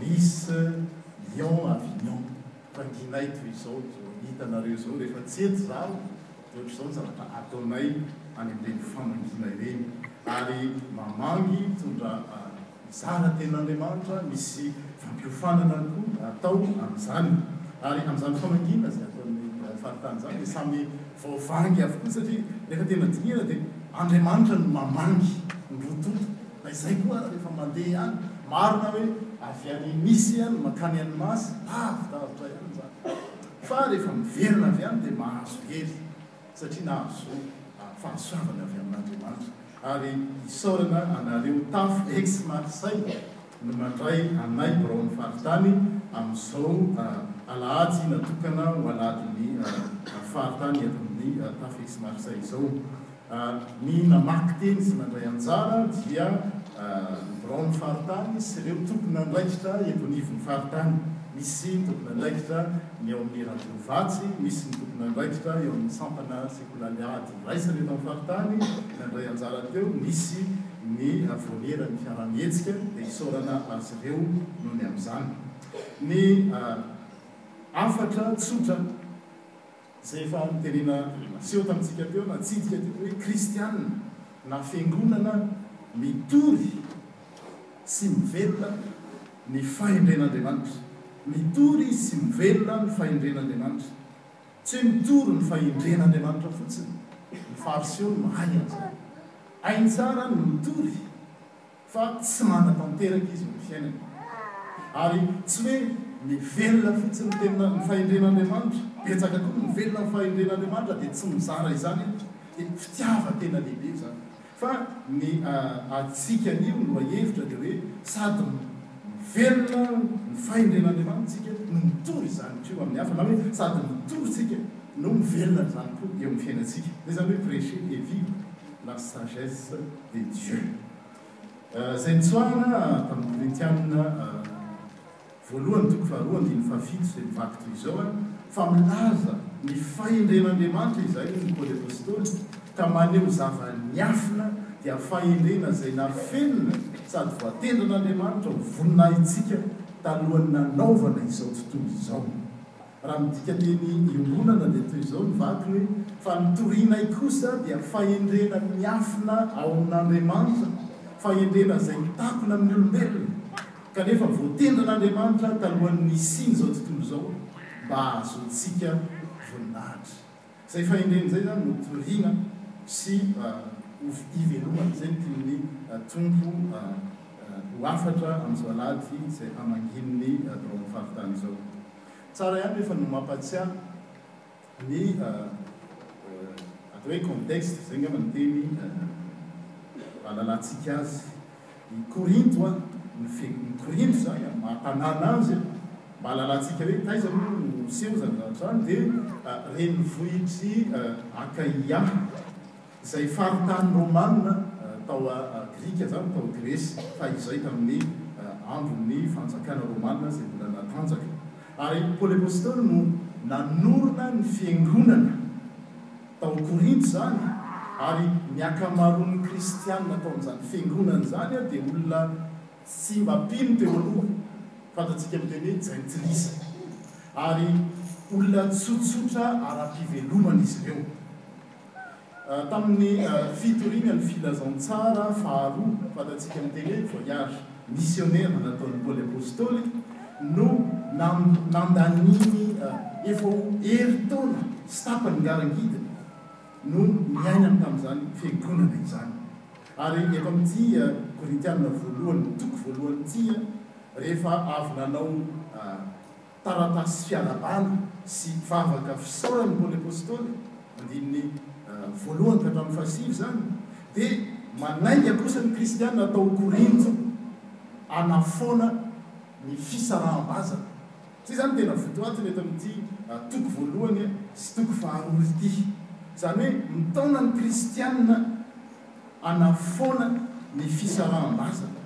Miss Lyon Avignon tanginay toy izao zao hitanareo zao rehefa tsy eto zaho de ohatr'izao ny zavatra ataonay any amin'ireny famangiana ireny ary mamangy mitondra mizara tenin'Andriamanitra misy fampiofanana koa atao amin'izany ary amin'izany famangiana zay ataon'ny faritany zany de samy voavangy avokoa satria rehefa tena dinihana de Andriamanitra no mamangy ny roa tonta Na izay koa aza rehefa mandeha ihany, marina hoe avy any Nice ihany mankany Annemasse, lavidavitra ihany izany. Fa rehefa miverina avy any dia mahazo hery satria nahazo fahasoavana avy amin'Andriamanitra. Ary isaorana anareo Taf Ex Marseille no mandray anay biraon'ny faritany amin'izao alahady natokana ho alahadin'ny faritany eto amin'ny Taf Ex Marseille izao. Ny namaky teny sy nandray anjara dia ny biraon'ny faritany sy ireo tompon'andraikitra eto anivon'ny faritany. Misy tompon'andraikitra ny ao amin'ny Radio Vatsy, misy ny tompon'andraikitra eo amin'ny sampana sekolaly ady iraisana eto amin'ny faritany nandray anjara teo, misy ny voaneran'ny fiaraha-mihetsika dia isaorana azy ireo noho ny amin'izany. Ny hafatra tsotra. Izay efa noterena niseho tamintsika teo, natsidika teto hoe Kristianina na Fiangonana mitory sy mivelona ny fahendren'Andriamanitra. Mitory sy mivelona ny fahendren'Andriamanitra. Tsy hoe mitory ny fahendren'Andriamanitra fotsiny. Ny Fariseo no mahay an'izany. Hainy tsara ny mitory. fa tsy manatanteraka izy ny fiainany, ary tsy hoe mivelona fotsiny ny tena ny fahendren'Andriamanitra, betsaka koa ny mivelona amin'ny fahendren'Andriamanitra dia tsy mizara izany io, dia fitiavan-tena lehibe izany, fa ny antsika anio no ahevitra dia hoe sady mivelona ny fahendren'Andriamanitra isika no mitory izany koa amin'ny hafa, na hoe sady mitory isika no mivelona izany koa eo amin'ny fiainantsika, izay izany hoe precher et vivre. La sagesse de Dieu izay nitsoahana tamin'ny Korintiana voalohany toko faharoa andininy fahafito izay mivaky toy izao, Fa milaza ny fahendren'Andriamanitra izahay, hoy i Paoly Apostoly, ka maneho zava-niafina, dia fahendrena izay nafenina sady voatendrin'Andriamanitra ho voninahitsika talohan'ny nanaovana izao tontolo izao. Raha midika teny iombonana dia toy izao ny vakiny, Fa ny torianay kosa dia fahendrena miafina ao amin'Andriamanitra, fahendrena izay mitakona amin'ny olombelona, kanefa voatendrin'Andriamanitra talohan'ny nisian'izao tontolo izao mba hahazoantsika voninahitra. Izay fahendrena izay izany no toriana sy ivelomana. Izay no tian'ny Tompo ho hafatra amin'izao alahady izay hamangian'ny taon'ny faritany izao. Tsara ihany rehefa no mampatsiahy ny atao hoe contexte, izay angamba no teny ahalalantsika azy. I Korinto a, ny fekon'i Korinto izany a, maha tanàna azy a, mba ahalalantsika hoe taiza moa no niseho izany zavatra izany, dia renivohitr'i Akaia. Izay faritany romanina tao Grika izany, tao Gresy fahizay tamin'ny andron'ny fanjakana romanina izay mbola natanjaka. Ary i Paoly Apostoly no nanorina ny fiangonana tao Korinto izany, ary ny ankamaroan'ny kristiana tao amin'izany fiangonana izany dia olona tsy mba mpino teo aloha, fantatsika amin'ny teny hoe jentilisa, ary olona tsotsotra ara-pivelomana izy ireo. Tamin'ny fitoriana ny Filazantsara faharoa fatatsika amin'ny tele, Voyage missionnaire nataon'i Paoly Apostoly, no nandaniany efa ho herintaona sy tapany ngarangidy no niainany tamin'izany fiangonana izany. Ary eto amin'ity Korintiana voalohany, toko voalohany ity, rehefa avy nanao. Taratasy fiarabana sy vavaka fisaoran'i Paoly Apostoly, andininy voalohany ka hatramin'ny fahasivy izany, dia manainga kosa ny kristiana tao Korinto hanafoana ny fisaraham-bazana. Izay izany no tena votoatiny eto amin'ity toko voalohany sy toko faharoa ity. Izany hoe mitaona ny kristiana hanafoana ny fisaraham-bazana.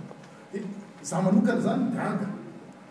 Dia izaho manokana izany gaga.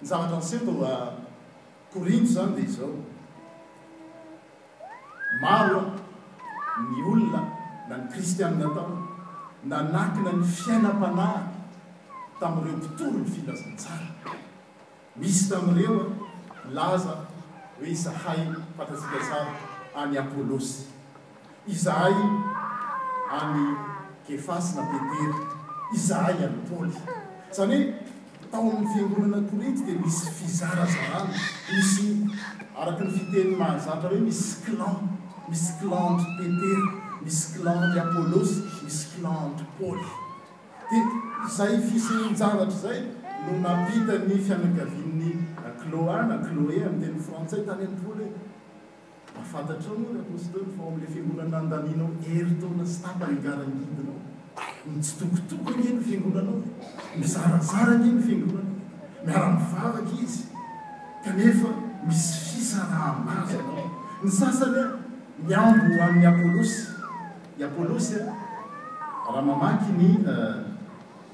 Ny zavatra niseho tao Korinto izany dia izao, maro ny olona na ny kristiana tao nanakina ny fiainam-panahy tamin'ireo mpitory ny filazantsara. Misy tamin'ireo nilaza hoe izahay fantatsika tsara an'i Apolosy. Izahay an'i Kefasy na Petera, izahay an'i Paoly. Izany hoe, tao amin'ny fiangonana Korinto dia nisy fizarazarana, nisy, araka ny fiteny mahazatra hoe misy clan, misy clan an-dry Petera, misy clan an-dry Apolosy, misy clan an-dry Paoly. Dia izay fisian-javatra izay no nampita ny fianakavian'i Kloa na Kloe amin'ny teny frantsay tany amin'i Paoly. Mba fantatrao moa ry Apostoly fa ao amin'ilay fiangonana nandanianao herintaona sy tapany angaran-gidinao, mitsitokotoko ange ny fiangonanao e! Mizarazara ange ny fiangonanao e! Miara-mivavaka izy kanefa misy fisaraha-bazana ao. Ny sasany an, mihambo ho an'i Apolosy. I Apolosy an, raha mamaky ny.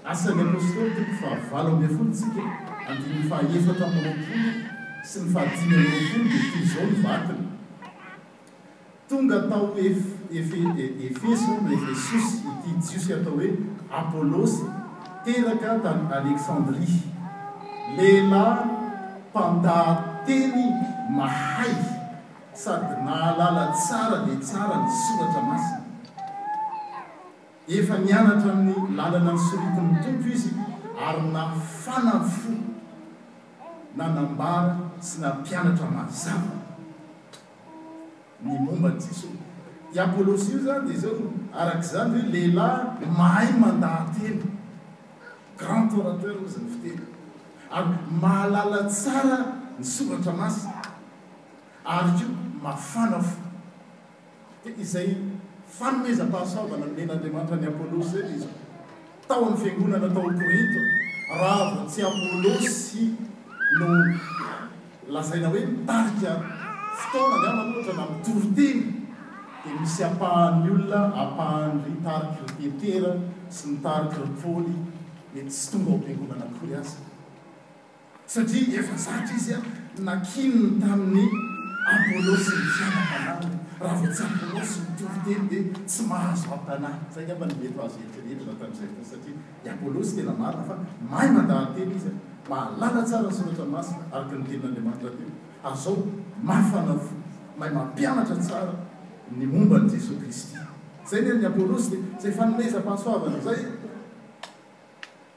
Asan'ny Apôstôly toko fahavalo ambin'ny folo tsika andininy fahaefatra amby roapolo sy ny fahadimy amby roapolo dia toy izao ny vatony, Tonga tao Ef Efe Efeso na Efesos ity Jiosy atao hoe Apôlôsy, teraka tany Aleksandria, lehilahy mpandahateny mahay sady nahalala tsara dia tsara ny Soratra Masina. Efa nianatra ny lalana ny soritin'ny Tompo izy ary nafana fo nanambara sy nampianatra mazava ny momba an'i Jesoa. I Apolosy io izany dia izao, araka izany ve? Lehilahy mahay mandaha-teny, grand orateur hozy ny fiteny, ary mahalala tsara ny Soratra Masina ary koa mafana fo. Dia izay fanomezam-pahasoavana nomen'Andriamanitra an'i Apolosy izay dia izao, Tao amin'ny fiangonana tao Korinto, raha vao tsy Apolosy no lazaina hoe mitarika fotoana angambany ohatra na mitory teny, dia misy ampahan'ny olona, ampahan'irey tariky ry Petera sy ny tariky ry Paoly, mety tsy tonga ao am-piangonana akory aza. Satria efa zatra izy nakininy tamin'i Apolosy ny fianakaviany, raha vao tsy Apolosy no toriteny dia tsy mahazo am-panahy. Izay angamba no mety ho azo eritreretina tamin'izay fotoana, satria i Apolosy tena marina fa mahay mandahan-teny izy, mahalala tsara ny Soratra Masina araka ny Tenin'Andriamanitra teo, ary izao mafana fo, mahay mampianatra tsara ny momba an'i Jesoa Kristy. Izay ny an'i Apolosy, dia izay fanomezam-pahasoavana izay.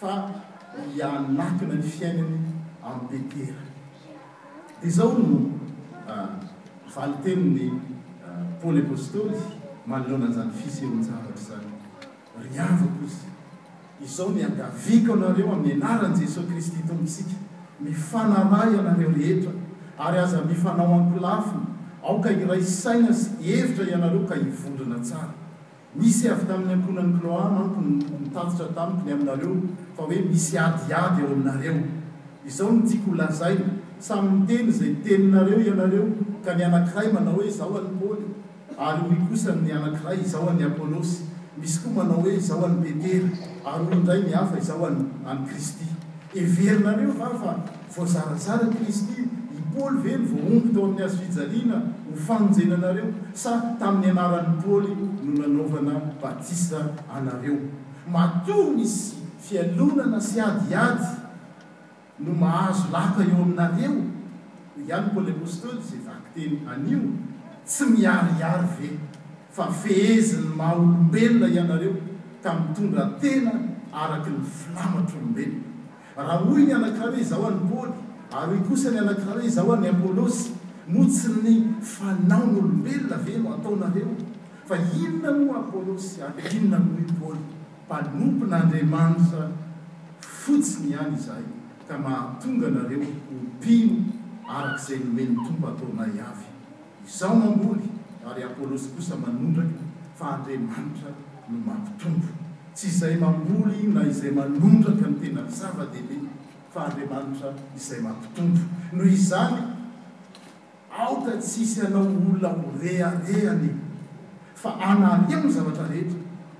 fa hianakina ny fiainany amin'i Petera. Dia izao no valin-tenin'i Paoly Apostoly manoloana izany fisehoan-javatra izany, Ry havako izy, izao no iangaviako anareo amin'ny anaran'i Jesoa Kristy Tompontsika, mifanaraha ianareo rehetra, ary aza mifanao ankolafina, aoka hiray saina sy hevitra ianareo ka hivondrona tsara. Nisy avy tamin'ny ankohonan'i Kloà manko nitatitra tamiko ny aminareo fa hoe misy adiady ao aminareo. Izao no tiako holazaina, samy miteny izay teninareo ianareo, ka ny anankiray manao hoe izao an'i Paoly, ary hoy kosa ny anankiray izao an'i Apolosy, misy koa manao hoe izao an'i Petera, ary hoy indray ny hafa izao an'i Kristy. Heverinareo va fa Voazarazara Kristy, i Paoly ve no voahombo tao amin'ny hazo fijaliana ho famonjenanareo, sa tamin'ny anaran'i Paoly no nanaovana batisa anareo? Matoa misy fialonana sy adiady no mahazo laka eo aminareo, hoy ihany Paoly Apostoly izay vakiteny anio, tsy miharihary ve fa fehezin'ny maha olombelona ianareo tamin'ny tondrantena araka ny filamatr'olombelona? Raha hoy ny anankiray hoe izao an'i Paoly, ary hoy kosa ny anankiray hoe izao an'i Apolosy, moa tsy ny fanaon'olombelona ve no ataonareo? Fa inona moa Apolosy ary inona moa i Paoly? Mpanompon'Andriamanitra fotsiny ihany izahay, ka mahatonga anareo ho mpino araka izay nomen'ny Tompo ataonay avy. Izaho mamboly ary Apolosy kosa manondraka fa Andriamanitra no mampitombo. Tsy izay mamboly na izay manondraka no tena zava-dehibe fa Andriamanitra izay mampitombo. Noho izany aoka tsy hisy anao olona ho rehareha ny Fa anariany ny zavatra rehetra,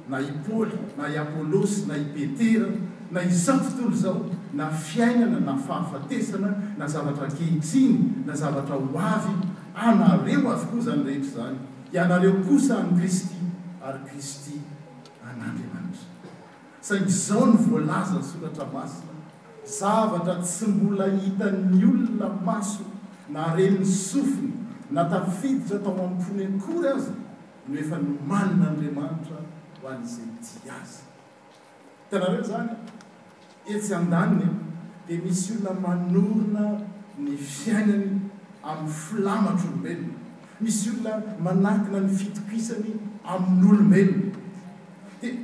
na i Paoly, na i Apolosy, na i Petera, na izao tontolo izao, na fiainana, na fahafatesana, na zavatra ankehitriny, na zavatra ho avy, anareo avokoa izany rehetra izany. Ianareo kosa an'i Kristy, ary Kristy an'Andriamanitra. Saingy izao no voalazan'ny Soratra Masina, Zavatra tsy mbola hitan'ny olona maso na ren'ny sofiny na tafiditra tao am-pony akory aza no efa nomanin'Andriamanitra ho an'izay tia Azy. Hitanareo izany? Etsy an-daniny dia misy olona manorina ny fiainany amin'ny filamatr'olombelona, misy olona manakina ny fitokisany amin'olombelona. Dia.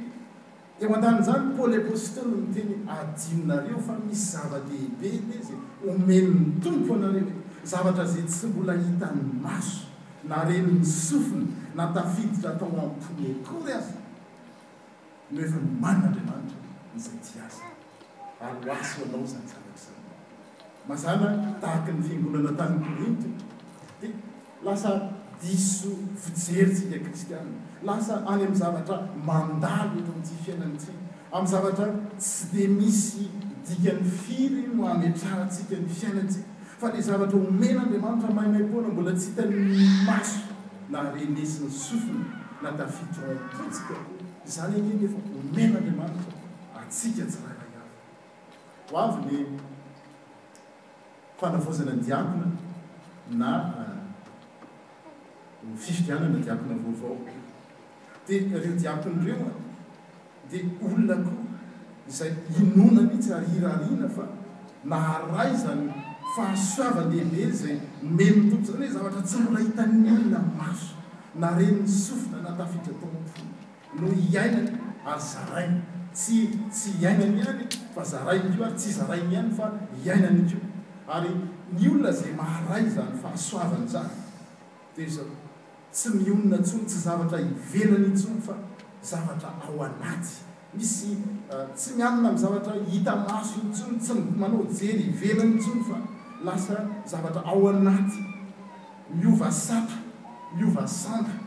Teo an-tanin'izany, Paoly Apostoly no teny adinonareo fa misy zava-dehibe be izay omen'ny Tompo anareo eto, zavatra izay tsy mbola hitan'ny maso, na ren'ny sofina, na tafiditra tao am-pony akory aza, no efa nomanin'Andriamanitra ny izay tia Azy. Ary ho azy ho anao izany zavatra izany. Mazàna, tahaky ny fiangonana tany Korinto, dia Lasa diso fijery isika kristiana. Lasa any amin'ny zavatra mandalo eto amin'ity fiainana ity, amin'ny zavatra tsy dia misy dikany firy no ametrahantsika ny fiainantsika, fa ilay zavatra omen'Andriamanitra maimaimpoana mbola tsy hitan'ny maso na renesin'ny sofina na tafiditra ao am-pontsika akory. Izany ange anefa omen'Andriamanitra antsika tsirairay avy. Ho avy ny fanavaozana ny diakona na ny fifidianana diakona vaovao. Dia ireo diakona ireo dia olona koa izay inoana mihitsy ary irariana fa naharay izany fahasoavan-dehibe izay nomen'ny Tompo izany hoe zavatra tsy mbola hitan'ny olona maso na ren'ny sofina na tafiditra tao am-po. no hiainany ary zarainy, tsy tsy hiainany ihany fa zarainy koa ary tsy zarainy ihany fa hiainany koa. Ary ny olona izay maharay izany fahasoavana izany dia tsy mionona intsony, tsy zavatra ivelany intsony fa zavatra ao anaty, misy tsy mianona amin'ny zavatra hita maso intsony, tsy manao jery ivelany intsony fa lasa zavatra ao anaty, miova sata, miova sanda.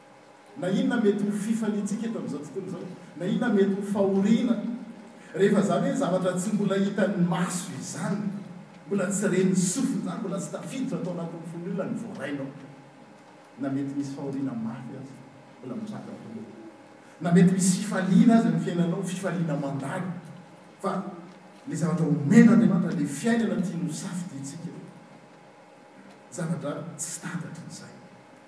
Na inona mety ho fifaliantsika eto amin'izao tontolo izao, na inona mety ho fahoriana, rehefa izany hoe zavatra tsy mbola hitan'ny maso izany, mbola tsy ren'ny sofina izany, mbola tsy tafiditra tao anatin'ny fon'ny olona ny voarainy ao, na mety misy fahoriana mafy aza, mbola mitranga daholo e! Na mety misy fifaliana aza ny fiainanao, fifaliana mandalo, fa ilay zavatra omen'Andriamanitra, ilay fiainana tiany hosafidiantsika, zavatra tsy takatrin'izay.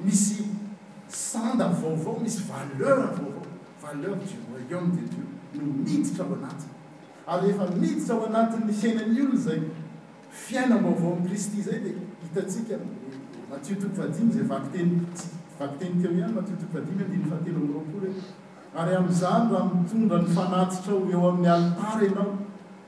Misy sanda vaovao, misy valeur vaovao, valeur du royaume de Dieu no miditra ao anatiny. Ary rehefa miditra ao anatin'ny fiainan'ny olona izay fiainam-baovaon'i Kristy izay dia hitantsika, Matio toko fahadimy, izay vakiteny, tsy vakiteny teo ihany, Matio toko fahadimy andininy fahatelo amby roapolo hoe, Ary amin'izany raha mitondra ny fanatitrao eo amin'ny alitara ianao,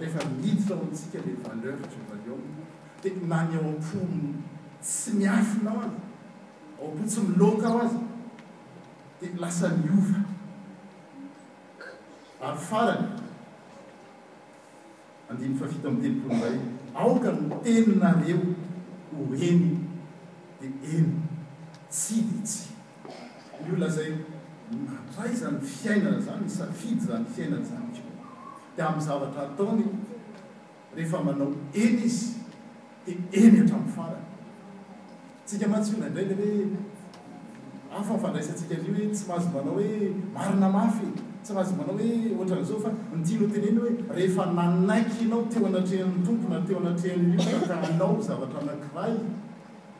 Rehefa miditra ao amintsika ilay valeur du royaume dia na ny ao am-po tsy miafina ao aza, ao am-po tsy miloaka ao aza dia lasa miova. Ary farany, andininy fahafito amby telopolo indray, aoka ny teninareo ho Eny dia Eny, Tsia dia Tsia. Ny olona izay mandray izany fiainana izany, misafidy izany fiainana izany koa dia amin'ny zavatra ataony rehefa manao eny izy dia eny hatramin'ny farany. Isika mantsy inona indray ilay hoe hafa ny fandraisantsika an'io hoe tsy mahazo manao hoe marina mafy e, tsy mahazo manao hoe ohatran'izao fa ny tiany ho tenenina hoe rehefa nanaiky ianao teo anatrehan'ny Tompo na teo anatrehan'ny olona ka hanao zavatra anankiray,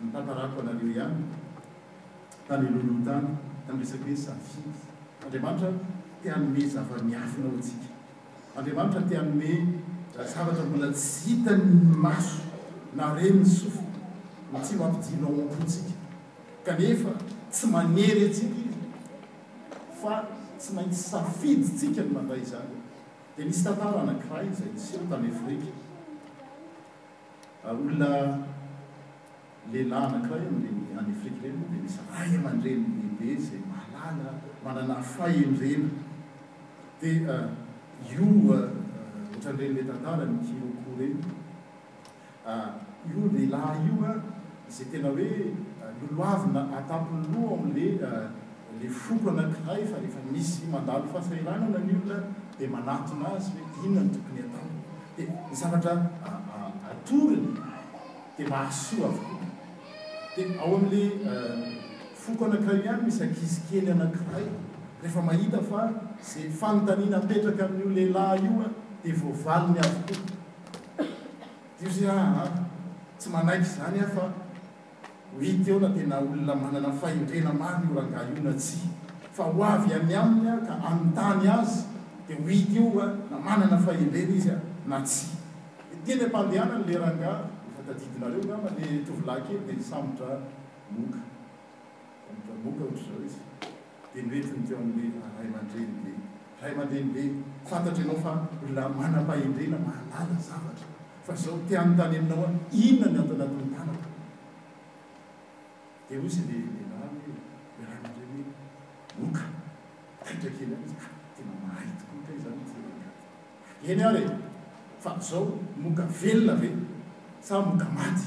Ny tantarako anareo ihany tany aloha loha tany, tany resaka hoe safidy. Andriamanitra te hanome zava-miafina ho antsika. Andriamanitra te hanome zavatra mbola tsy hitan'ny maso na ren'ny sofina no tsy mampijino ao am-pontsika. Kanefa tsy manery antsika Izy fa tsy maintsy safidintsika ny mandray izany. Dia nisy tantara anankiray izay niseho tany Afrika. Olona lehilahy anankiray amin'ireny any Afrika ireny moa dia misy ray aman-dreny lehibe izay mahalala, manana fahendrena. Dia io ohatran'ireny ilay tantaran'i Kiroku ireny. Io lehilahy io izay tena hoe lolohavina an-tampon'ny loha ao amin'ilay. Le foko anankiray fa rehefa misy mandalo fahasahiranana ny olona dia manatona azy hoe inona no tokony atao dia ny zavatra atorony dia mahasoa avokoa dia ao amle foko anankiray ihany misy ankizy kely anankiray rehefa mahita fa ze fanontaniana apetraka aminio lehilahy io dia voavaliny avokoa dia io ze aa tsy manaiky izany aho fa Ho hita eo na tena olona manana fahendrena marina io rangahy io na tsia. Fa ho avy any aminy ka hanontany azy dia ho hita eo hoe na manana fahendrena izy na tsia. Dia teny am-pandehanany ilay rangahy, efa tadidinareo angamba, ilay tovolahy kely dia nisambotra moka. Nisambotra moka ohatr'izao izy. Dia mety ny teo amin'ny hoe ray aman-dreny be. Ray aman-dreny be, fantatra ianao fa olona manam-pahendrena, mahalala zavatra. Fa izao te hanontany aminao aho, inona ny ato anatin'ny tanako? Dia hoy izay lehilahy hoe, ilay ray aman-dreny hoe, moka. Taitra kely ihany izy, ah, tena mahay tokoa kay izany ity rangahy ity. Eny ary e! Fa izao moka velona ve sa moka maty?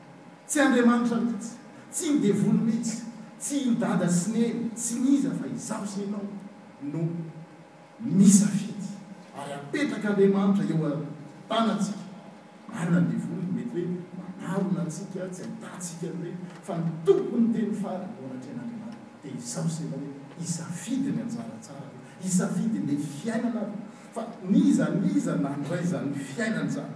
Tsy Andriamanitra mihitsy, tsy ny devoly mihitsy, tsy i dada sy neny, tsy ny iza fa izaho sy ianao no misafidy ary apetrak'Andriamanitra eo an-tanantsika. Marina ny devoly mety hoe manarona antsika, tsy ahitantsika ny hoe fa ny Tompo niteny fa eo anatrehan'Andriamanitra dia izaho sy ianao hoe hisafidy ny anjara tsara aloha, hisafidy ny fiainana aloha fa n'iza n'iza nandray izany fiainana izany.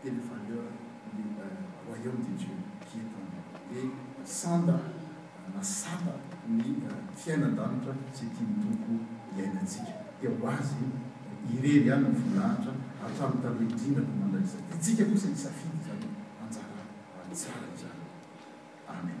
Tele Fire le Royaume de Dieu qui est en nous dia sanda na sata ny fiainan-danitra izay tian'ny Tompo hiainantsika dia ho Azy irery ihany ny voninahitra hatramin'ny taloha indrindra vao mandray izany dia tsika kosa hisafidy izany anjara tsara izany. Amen.